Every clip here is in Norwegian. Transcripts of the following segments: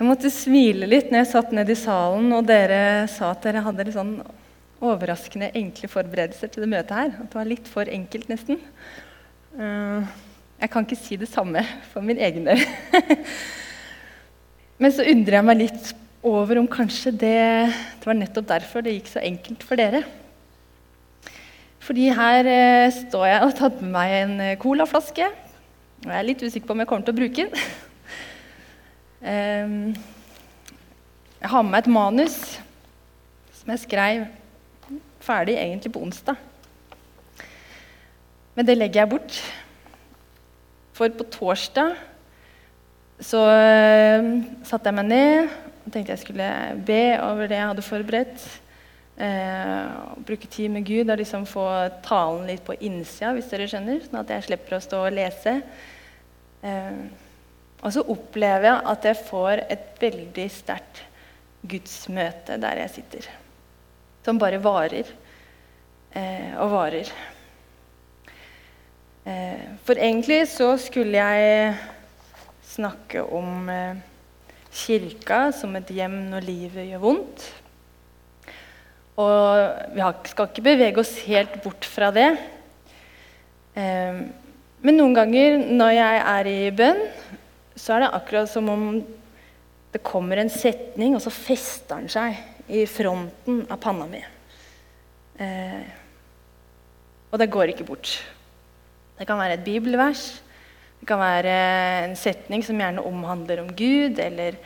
Jeg måtte smile litt når jeg satt ned i salen og dere sa at dere hadde litt sånn overraskende enkle forberedelser til det møtet her. At det var litt for enkelt, nesten. Eh, jeg kan ikke si det samme for min egen del. Men så undrer jeg meg litt over om kanskje det, det var nettopp derfor det gikk så enkelt for dere. Fordi her eh, står jeg og har tatt med meg en eh, colaflaske. Og jeg er litt usikker på om jeg kommer til å bruke den. Ehm, jeg har med et manus som jeg skrev ferdig egentlig på onsdag. Men det legger jeg bort. For på torsdag så uh, satte jeg meg ned og tenkte jeg skulle be over det jeg hadde forberedt. Uh, bruke tid med Gud og liksom få talen litt på innsida, hvis dere skjønner. Sånn at jeg slipper å stå og lese. Uh, og så opplever jeg at jeg får et veldig sterkt gudsmøte der jeg sitter. Som bare varer eh, og varer. Eh, for egentlig så skulle jeg snakke om eh, kirka som et hjem når livet gjør vondt. Og vi skal ikke bevege oss helt bort fra det. Eh, men noen ganger når jeg er i bønn, så er det akkurat som om det kommer en setning, og så fester den seg i fronten av panna mi. Eh, og det går ikke bort. Det kan være et bibelvers. Det kan være en setning som gjerne omhandler om Gud, eller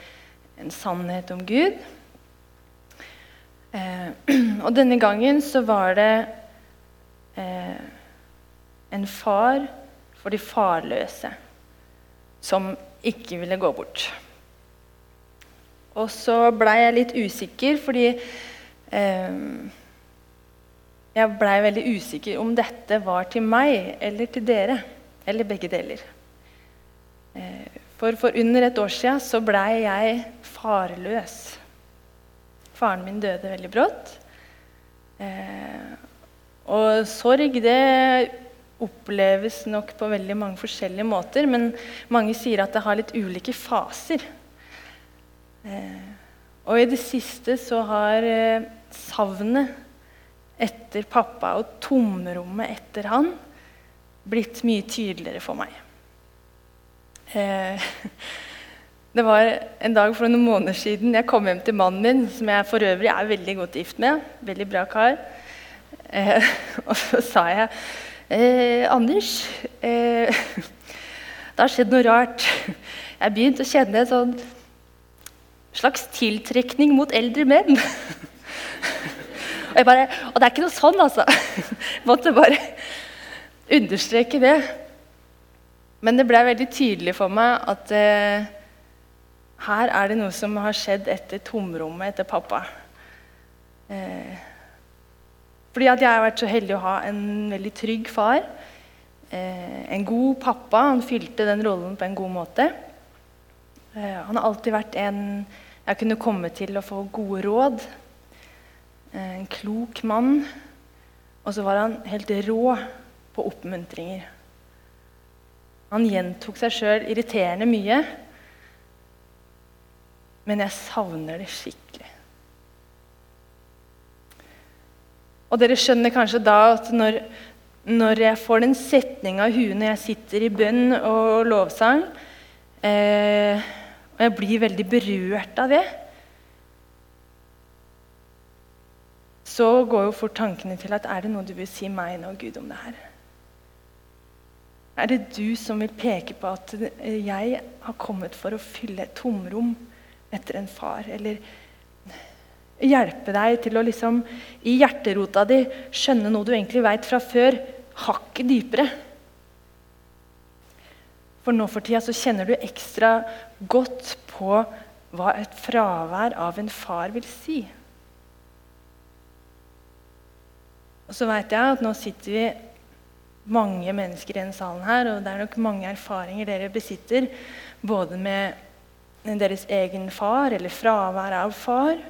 en sannhet om Gud. Eh, og denne gangen så var det eh, en far for de farløse som ikke ville gå bort. Og så blei jeg litt usikker, fordi eh, Jeg blei veldig usikker om dette var til meg eller til dere. Eller begge deler. Eh, for for under et år siden så blei jeg farløs. Faren min døde veldig brått. Eh, og sorg, det oppleves nok på veldig mange forskjellige måter, men mange sier at det har litt ulike faser. Eh, og i det siste så har eh, savnet etter pappa og tomrommet etter han blitt mye tydeligere for meg. Eh, det var en dag for noen måneder siden jeg kom hjem til mannen min, som jeg for øvrig er veldig godt gift med. Veldig bra kar. Og så sa jeg Eh, Anders, eh, det har skjedd noe rart. Jeg har begynt å kjenne en sånn slags tiltrekning mot eldre menn. Og, bare, og det er ikke noe sånn, altså. Jeg måtte bare understreke det. Men det ble veldig tydelig for meg at eh, her er det noe som har skjedd etter tomrommet etter pappa. Eh, fordi at jeg har vært så heldig å ha en veldig trygg far. Eh, en god pappa. Han fylte den rollen på en god måte. Eh, han har alltid vært en jeg kunne komme til å få gode råd. Eh, en klok mann. Og så var han helt rå på oppmuntringer. Han gjentok seg sjøl irriterende mye. Men jeg savner det skikkelig. Og dere skjønner kanskje da at når, når jeg får den setninga i huet når jeg sitter i bønn og lovsang, eh, og jeg blir veldig berørt av det Så går jo fort tankene til at er det noe du vil si meg nå, Gud, om det her? Er det du som vil peke på at jeg har kommet for å fylle et tomrom etter en far? Eller hjelpe deg til å liksom i hjerterota di skjønne noe du egentlig veit fra før, hakket dypere. For nå for tida så kjenner du ekstra godt på hva et fravær av en far vil si. Og så veit jeg at nå sitter vi mange mennesker i denne salen her, og det er nok mange erfaringer dere besitter, både med deres egen far eller fravær av far,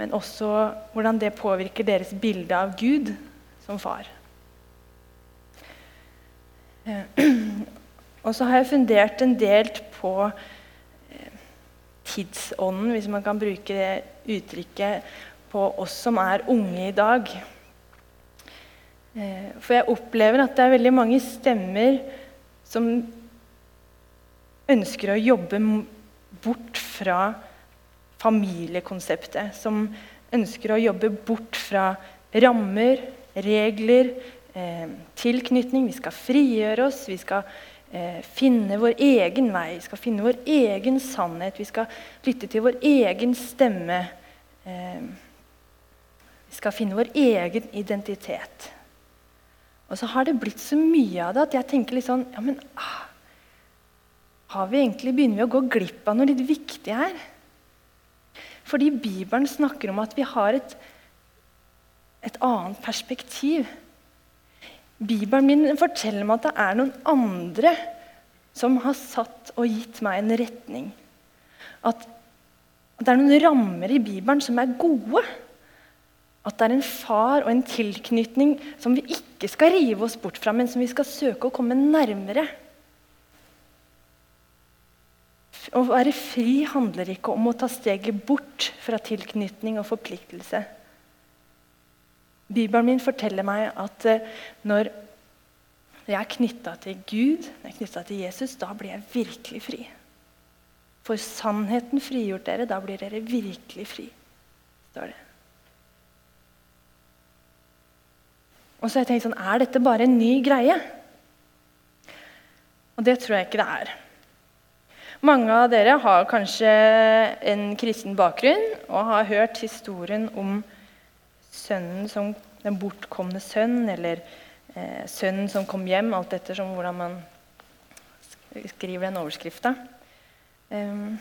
men også hvordan det påvirker deres bilde av Gud som far. Eh, og så har jeg fundert en del på eh, tidsånden, hvis man kan bruke det uttrykket, på oss som er unge i dag. Eh, for jeg opplever at det er veldig mange stemmer som ønsker å jobbe bort fra familiekonseptet. Som ønsker å jobbe bort fra rammer, regler, eh, tilknytning. Vi skal frigjøre oss. Vi skal eh, finne vår egen vei. Vi skal finne vår egen sannhet. Vi skal lytte til vår egen stemme. Eh, vi skal finne vår egen identitet. Og så har det blitt så mye av det at jeg tenker litt sånn ja, men, ah, har vi egentlig, Begynner vi å gå glipp av noe litt viktig her? Fordi Bibelen snakker om at vi har et, et annet perspektiv. Bibelen min forteller meg at det er noen andre som har satt og gitt meg en retning. At det er noen rammer i Bibelen som er gode. At det er en far og en tilknytning som vi ikke skal rive oss bort fra, men som vi skal søke å komme nærmere. Å være fri handler ikke om å ta steget bort fra tilknytning og forpliktelse. Bibelen min forteller meg at eh, når jeg er knytta til Gud, når jeg er knytta til Jesus, da blir jeg virkelig fri. For sannheten frigjort dere, da blir dere virkelig fri, står det. Og så har jeg tenkt sånn Er dette bare en ny greie? Og det tror jeg ikke det er. Mange av dere har kanskje en kristen bakgrunn og har hørt historien om sønnen som den bortkomne sønn, eller eh, sønnen som kom hjem, alt etter som hvordan man skriver den overskrifta. Um,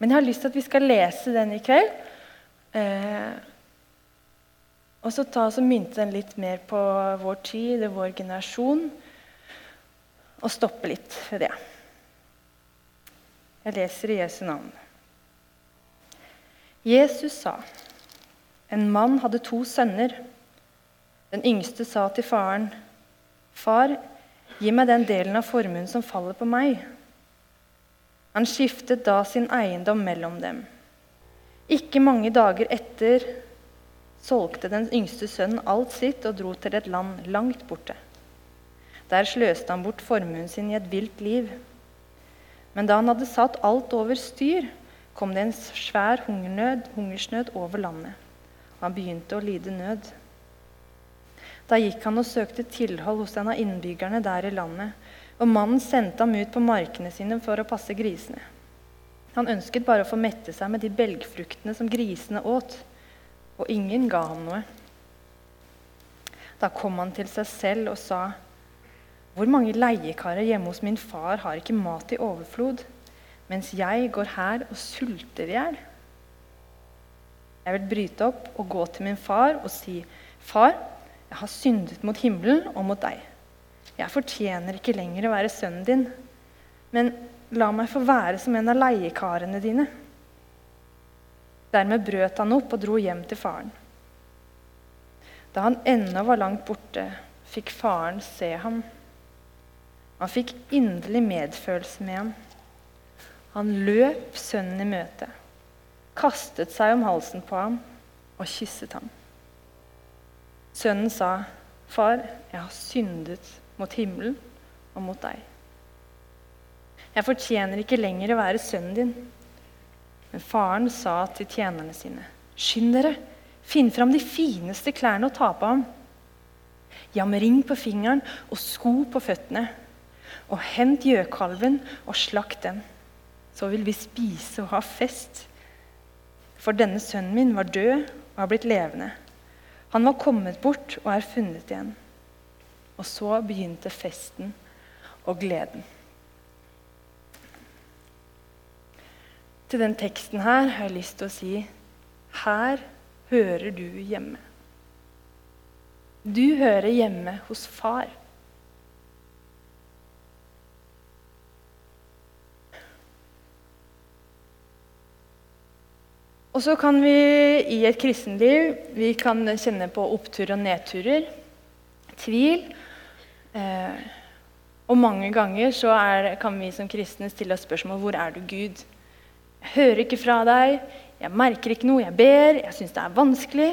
men jeg har lyst til at vi skal lese den i kveld. Eh, og så ta og mynte den litt mer på vår tid og vår generasjon. Og stoppe litt ved det. Jeg leser i Jesu navn. Jesus sa, en mann hadde to sønner. Den yngste sa til faren, 'Far, gi meg den delen av formuen som faller på meg.' Han skiftet da sin eiendom mellom dem. Ikke mange dager etter solgte den yngste sønnen alt sitt og dro til et land langt borte. Der sløste han bort formuen sin i et vilt liv. Men da han hadde satt alt over styr, kom det en svær hungernød, hungersnød over landet, og han begynte å lide nød. Da gikk han og søkte tilhold hos en av innbyggerne der i landet, og mannen sendte ham ut på markene sine for å passe grisene. Han ønsket bare å få mette seg med de belgfruktene som grisene åt og ingen ga ham noe. Da kom han til seg selv og sa, Hvor mange leiekarer hjemme hos min far har ikke mat i overflod, mens jeg går her og sulter i hjel? Jeg vil bryte opp og gå til min far og si, Far, jeg har syndet mot himmelen og mot deg. Jeg fortjener ikke lenger å være sønnen din, men la meg få være som en av leiekarene dine. Dermed brøt han opp og dro hjem til faren. Da han ennå var langt borte, fikk faren se ham. Han fikk inderlig medfølelse med ham. Han løp sønnen i møte, kastet seg om halsen på ham og kysset ham. Sønnen sa, 'Far, jeg har syndet mot himmelen og mot deg.' 'Jeg fortjener ikke lenger å være sønnen din.' Men faren sa til tjenerne sine.: Skynd dere, finn fram de fineste klærne og ta på ham. 'Jam ring på fingeren og sko på føttene. Og hent gjøkalven og slakt den. Så vil vi spise og ha fest. For denne sønnen min var død og har blitt levende. Han var kommet bort og er funnet igjen. Og så begynte festen og gleden. til den teksten her har jeg lyst til å si her hører du hjemme. Du hører hjemme hos far. Og så kan vi i et kristenliv vi kan kjenne på opptur og nedturer. Tvil. Eh, og mange ganger så er, kan vi som kristne stille oss spørsmål hvor er du Gud? Jeg hører ikke fra deg. Jeg merker ikke noe. Jeg ber. Jeg syns det er vanskelig.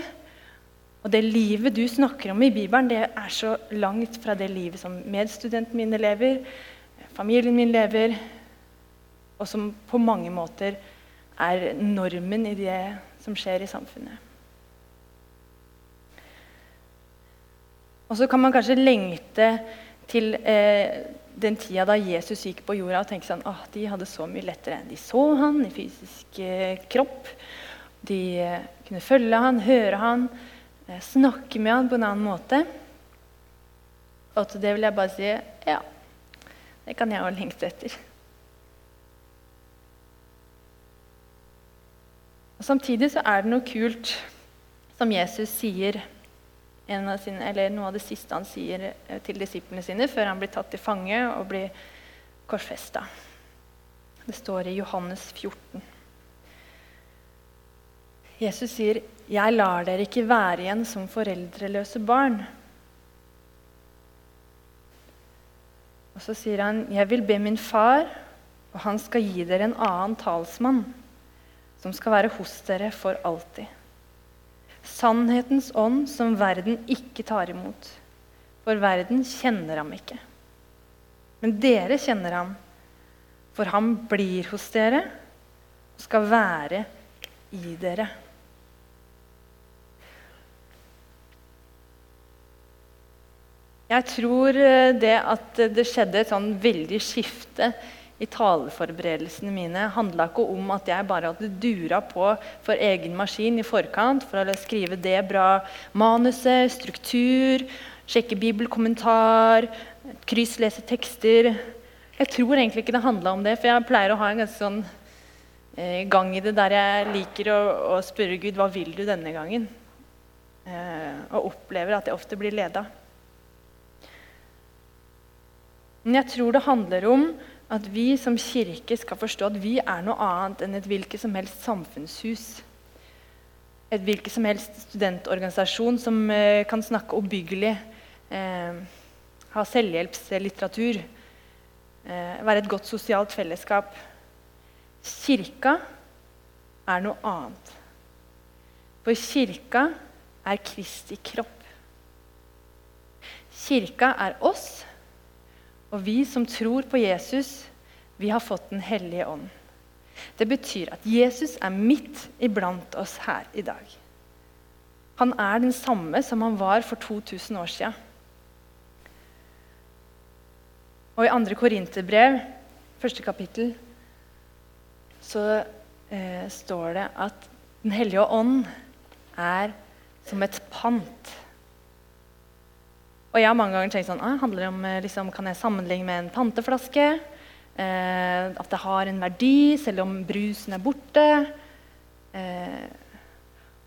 Og det livet du snakker om i Bibelen, det er så langt fra det livet som medstudentene mine lever, familien min lever, og som på mange måter er normen i det som skjer i samfunnet. Og så kan man kanskje lengte til eh, den tida da Jesus gikk på jorda og tenke sånn åh, de hadde så mye lettere. De så han i fysisk eh, kropp. De eh, kunne følge han, høre han, eh, snakke med han på en annen måte. Og til det vil jeg bare si ja, det kan jeg òg lengte etter. Og Samtidig så er det noe kult som Jesus sier sine, eller noe av det siste han sier eh, til disiplene sine før han blir tatt til fange og blir korsfesta. Det står i Johannes 14. Jesus sier, 'Jeg lar dere ikke være igjen som foreldreløse barn.' Og så sier han, 'Jeg vil be min far, og han skal gi dere en annen talsmann' som skal være hos dere for alltid. Sannhetens ånd som verden ikke tar imot. For verden kjenner ham ikke. Men dere kjenner ham, for han blir hos dere og skal være i dere. Jeg tror eh, det at det skjedde et sånn veldig skifte i taleforberedelsene mine handla ikke om at jeg bare hadde dura på for egen maskin i forkant for å skrive det bra manuset, struktur, sjekke bibelkommentar, krysslese tekster. Jeg tror egentlig ikke det handla om det, for jeg pleier å ha en ganske sånn eh, gang i det der jeg liker å, å, spørre Gud hva vil du denne gangen? Eh, og opplever at jeg ofte blir leda. Men jeg tror det handler om at vi som kirke skal forstå at vi er noe annet enn et hvilket som helst samfunnshus. Et hvilket som helst studentorganisasjon som eh, kan snakke oppbyggelig, eh, ha selvhjelpslitteratur, eh, være et godt sosialt fellesskap. Kirka er noe annet. For kirka er Kristi kropp. Kirka er oss og vi som tror på Jesus, vi har fått Den hellige ånd. Det betyr at Jesus er midt iblant oss her i dag. Han er den samme som han var for 2000 år siden. Og i 2. Korinterbrev, første kapittel, så eh, står det at Den hellige ånd er som et pant og jeg har mange ganger tenkt sånn ah, handler det om, eh, liksom, Kan jeg sammenligne med en panteflaske? Eh, at det har en verdi selv om brusen er borte? Eh,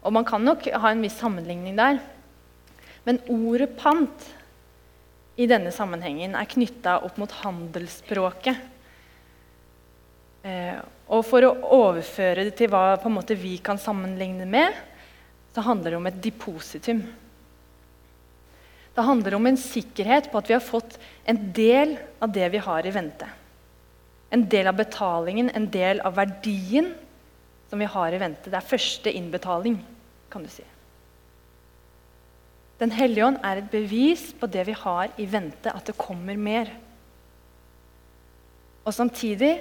og man kan nok ha en viss sammenligning der. Men ordet pant i denne sammenhengen er knytta opp mot handelsspråket. Eh, og for å overføre det til hva måte, vi kan sammenligne med, så handler det om et depositum. Det handler om en sikkerhet på at vi har fått en del av det vi har i vente. En del av betalingen, en del av verdien som vi har i vente. Det er første innbetaling, kan du si. Den hellige ånd er et bevis på det vi har i vente, at det kommer mer. Og Samtidig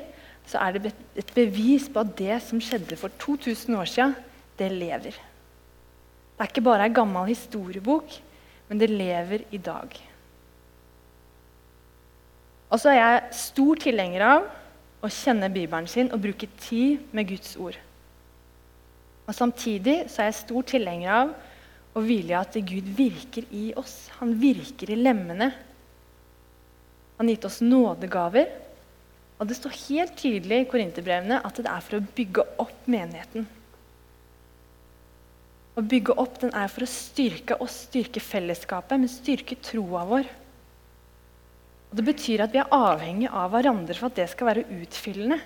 så er det et bevis på at det som skjedde for 2000 år siden, det lever. Det er ikke bare ei gammel historiebok, men det lever i dag. Og så er jeg stor tilhenger av å kjenne Bibelen sin og bruke tid med Guds ord. Og Samtidig så er jeg stor tilhenger av å hvile i at Gud virker i oss. Han virker i lemmene. Han har gitt oss nådegaver. Og det står helt tydelig i korinterbrevene at det er for å bygge opp menigheten. Å bygge opp den er for å styrke oss, styrke fellesskapet, men styrke troa vår. Og Det betyr at vi er avhengig av hverandre for at det skal være utfyllende.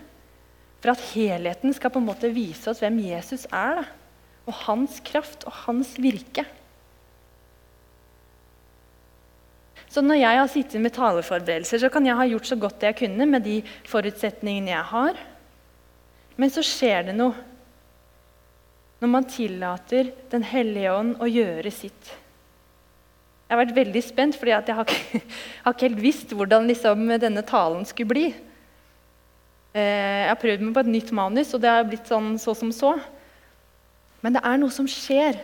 For at helheten skal på en måte vise oss hvem Jesus er, da. og hans kraft og hans virke. Så når jeg har sittet med taleforberedelser, så kan jeg ha gjort så godt jeg kunne med de forutsetningene jeg har. Men så skjer det noe når man tillater Den hellige ånd å gjøre sitt. Jeg har vært veldig spent, fordi jeg har ikke, har ikke helt visst hvordan liksom, denne talen skulle bli. Eh, jeg har prøvd meg på et nytt manus, og det har blitt sånn så som så. Men det er noe som skjer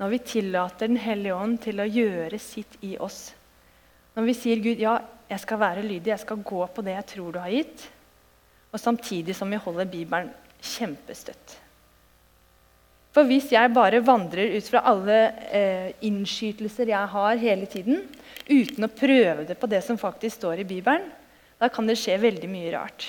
når vi tillater Den hellige ånd til å gjøre sitt i oss. Når vi sier Gud, ja, jeg skal være lydig, jeg skal gå på det jeg tror du har gitt. Og samtidig som vi holder Bibelen kjempestøtt. For hvis jeg bare vandrer ut fra alle eh, innskytelser jeg har hele tiden, uten å prøve det på det som faktisk står i Bibelen, da kan det skje veldig mye rart.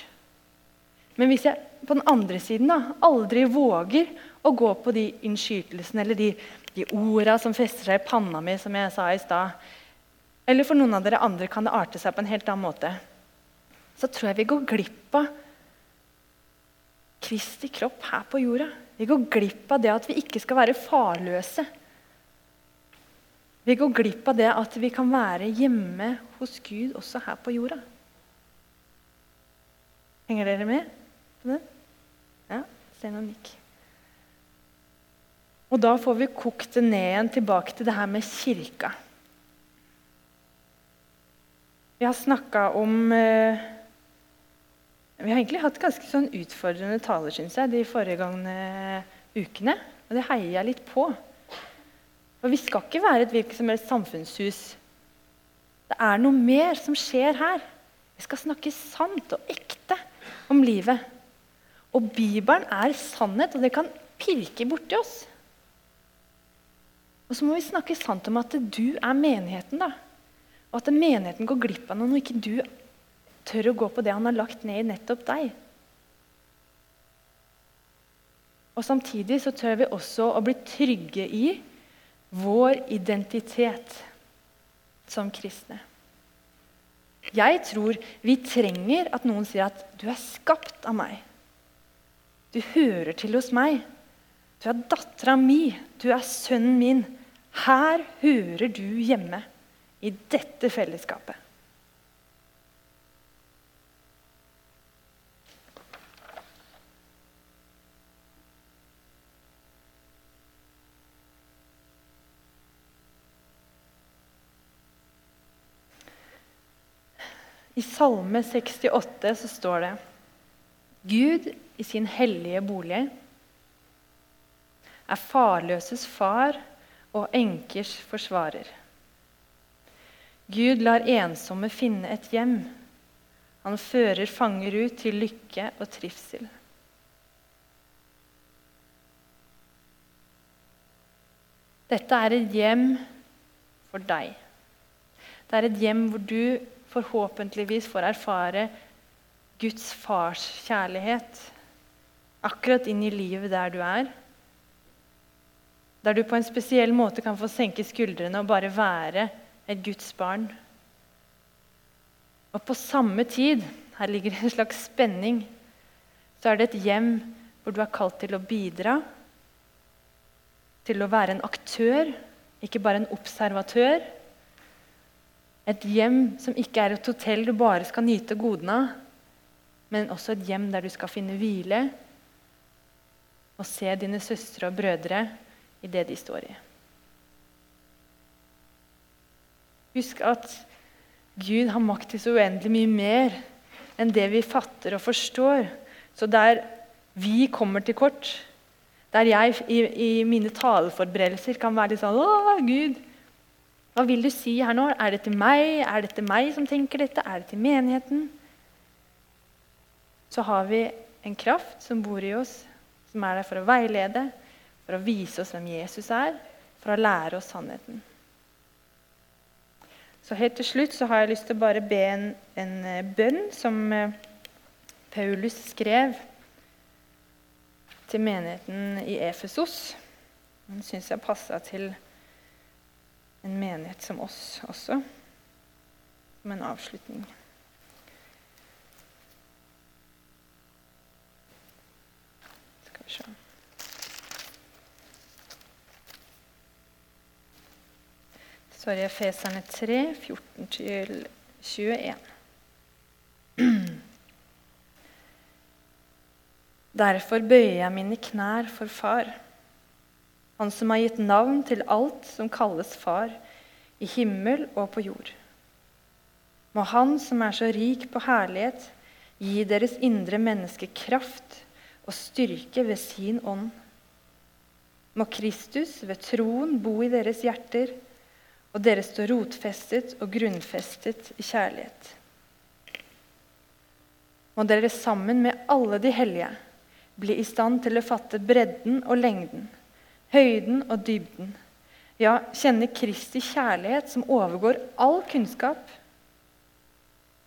Men hvis jeg på den andre siden da, aldri våger å gå på de innskytelsene eller de, de orda som fester seg i panna mi, som jeg sa i stad, eller for noen av dere andre kan det arte seg på en helt annen måte, så tror jeg vi går glipp av Kristi kropp her på jorda. Vi går glipp av det at vi ikke skal være farløse. Vi går glipp av det at vi kan være hjemme hos Gud også her på jorda. Henger dere med på det? Ja, ser noen nikk. Og da får vi kokt det ned igjen tilbake til det her med kirka. Vi har snakka om eh, vi har egentlig hatt ganske sånn utfordrende taler synes jeg, de foregående ukene. Og det heier jeg litt på. For vi skal ikke være et hvilket som helst samfunnshus. Det er noe mer som skjer her. Vi skal snakke sant og ekte om livet. Og Bibelen er sannhet, og det kan pirke borti oss. Og så må vi snakke sant om at du er menigheten. da. Og at menigheten går glipp av noe når ikke du tør å gå på det han har lagt ned i nettopp deg. Og Samtidig så tør vi også å bli trygge i vår identitet som kristne. Jeg tror vi trenger at noen sier at 'du er skapt av meg'. Du hører til hos meg. Du er dattera mi. Du er sønnen min. Her hører du hjemme. I dette fellesskapet. I Salme 68 så står det Gud i sin hellige bolig er farløses far og enkers forsvarer. Gud lar ensomme finne et hjem. Han fører fanger ut til lykke og trivsel. Dette er et hjem for deg. Det er et hjem hvor du forhåpentligvis får erfare Guds fars kjærlighet akkurat inn i livet der du er. Der du på en spesiell måte kan få senke skuldrene og bare være et Guds barn. Og på samme tid, her ligger det en slags spenning, så er det et hjem hvor du er kalt til å bidra. Til å være en aktør, ikke bare en observatør. Et hjem som ikke er et hotell du bare skal nyte godene av, men også et hjem der du skal finne hvile og se dine søstre og brødre i det de står i. Husk at Gud har makt til så uendelig mye mer enn det vi fatter og forstår. Så der vi kommer til kort, der jeg i, i mine taleforberedelser kan være litt sånn Å, Gud, hva vil du si her nå? Er det til meg? Er det til meg som tenker dette? Er det til menigheten? Så har vi en kraft som bor i oss, som er der for å veilede, for å vise oss hvem Jesus er, for å lære oss sannheten. Så helt til slutt så har jeg lyst til å bare be en, en eh, bønn som eh, Paulus skrev til menigheten i Efesos. Den syns jeg passa til en menighet som oss også, som en avslutning. Skal vi se Det Efeserne 3, 14-21. Derfor bøyer jeg mine knær for Far, Han som har gitt navn til alt som kalles Far, i himmel og på jord. Må Han som er så rik på herlighet, gi deres indre menneske kraft og styrke ved sin ånd. Må Kristus ved troen bo i deres hjerter, og dere stå rotfestet og grunnfestet i kjærlighet. Må dere sammen med alle de hellige bli i stand til å fatte bredden og lengden, høyden og dybden, ja, kjenne Kristi kjærlighet som overgår all kunnskap.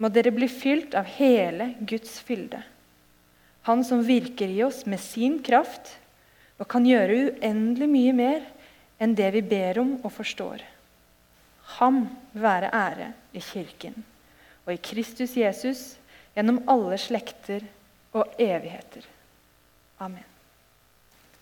Må dere bli fylt av hele Guds fylde. Han som virker i oss med sin kraft og kan gjøre uendelig mye mer enn det vi ber om og forstår. Ham være ære i Kirken og i Kristus Jesus gjennom alle slekter og evigheter. Amen.